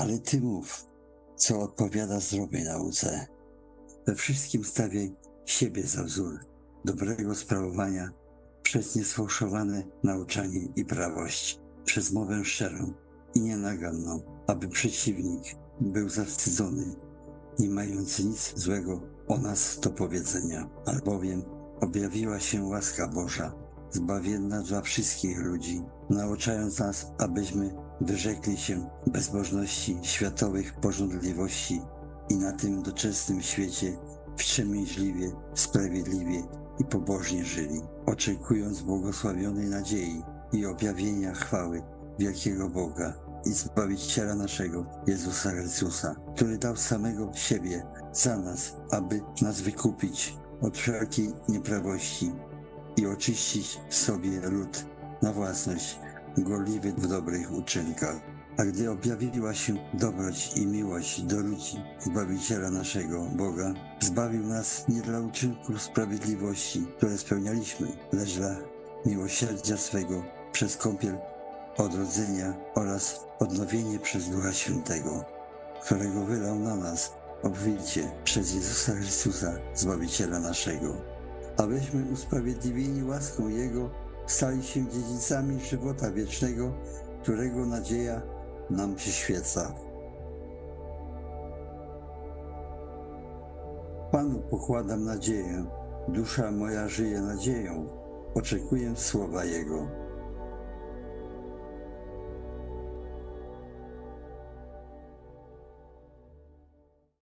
ale Ty mów, co odpowiada zdrowej nauce. We wszystkim stawiaj siebie za wzór dobrego sprawowania przez niesfałszowane nauczanie i prawość, przez mowę szczerą i nienaganną, aby przeciwnik był zawstydzony, nie mający nic złego o nas do powiedzenia, albowiem objawiła się łaska Boża, zbawienna dla wszystkich ludzi, nauczając nas, abyśmy wyrzekli się bezbożności, światowych porządliwości i na tym doczesnym świecie wstrzemięźliwie, sprawiedliwie i pobożnie żyli, oczekując błogosławionej nadziei i objawienia chwały wielkiego Boga i Zbawiciela naszego, Jezusa Chrystusa, który dał samego siebie za nas, aby nas wykupić od wszelkiej nieprawości i oczyścić sobie lud na własność, gorliwy w dobrych uczynkach. A gdy objawiła się dobroć i miłość do ludzi Zbawiciela naszego Boga, zbawił nas nie dla uczynków sprawiedliwości, które spełnialiśmy, lecz dla miłosierdzia swego przez kąpiel odrodzenia oraz odnowienie przez Ducha Świętego, którego wylał na nas obficie przez Jezusa Chrystusa, Zbawiciela naszego. Abyśmy usprawiedliwieni łaską Jego stali się dziedzicami żywota wiecznego, którego nadzieja nam przyświeca. Panu pokładam nadzieję, dusza moja żyje nadzieją, oczekuję słowa Jego.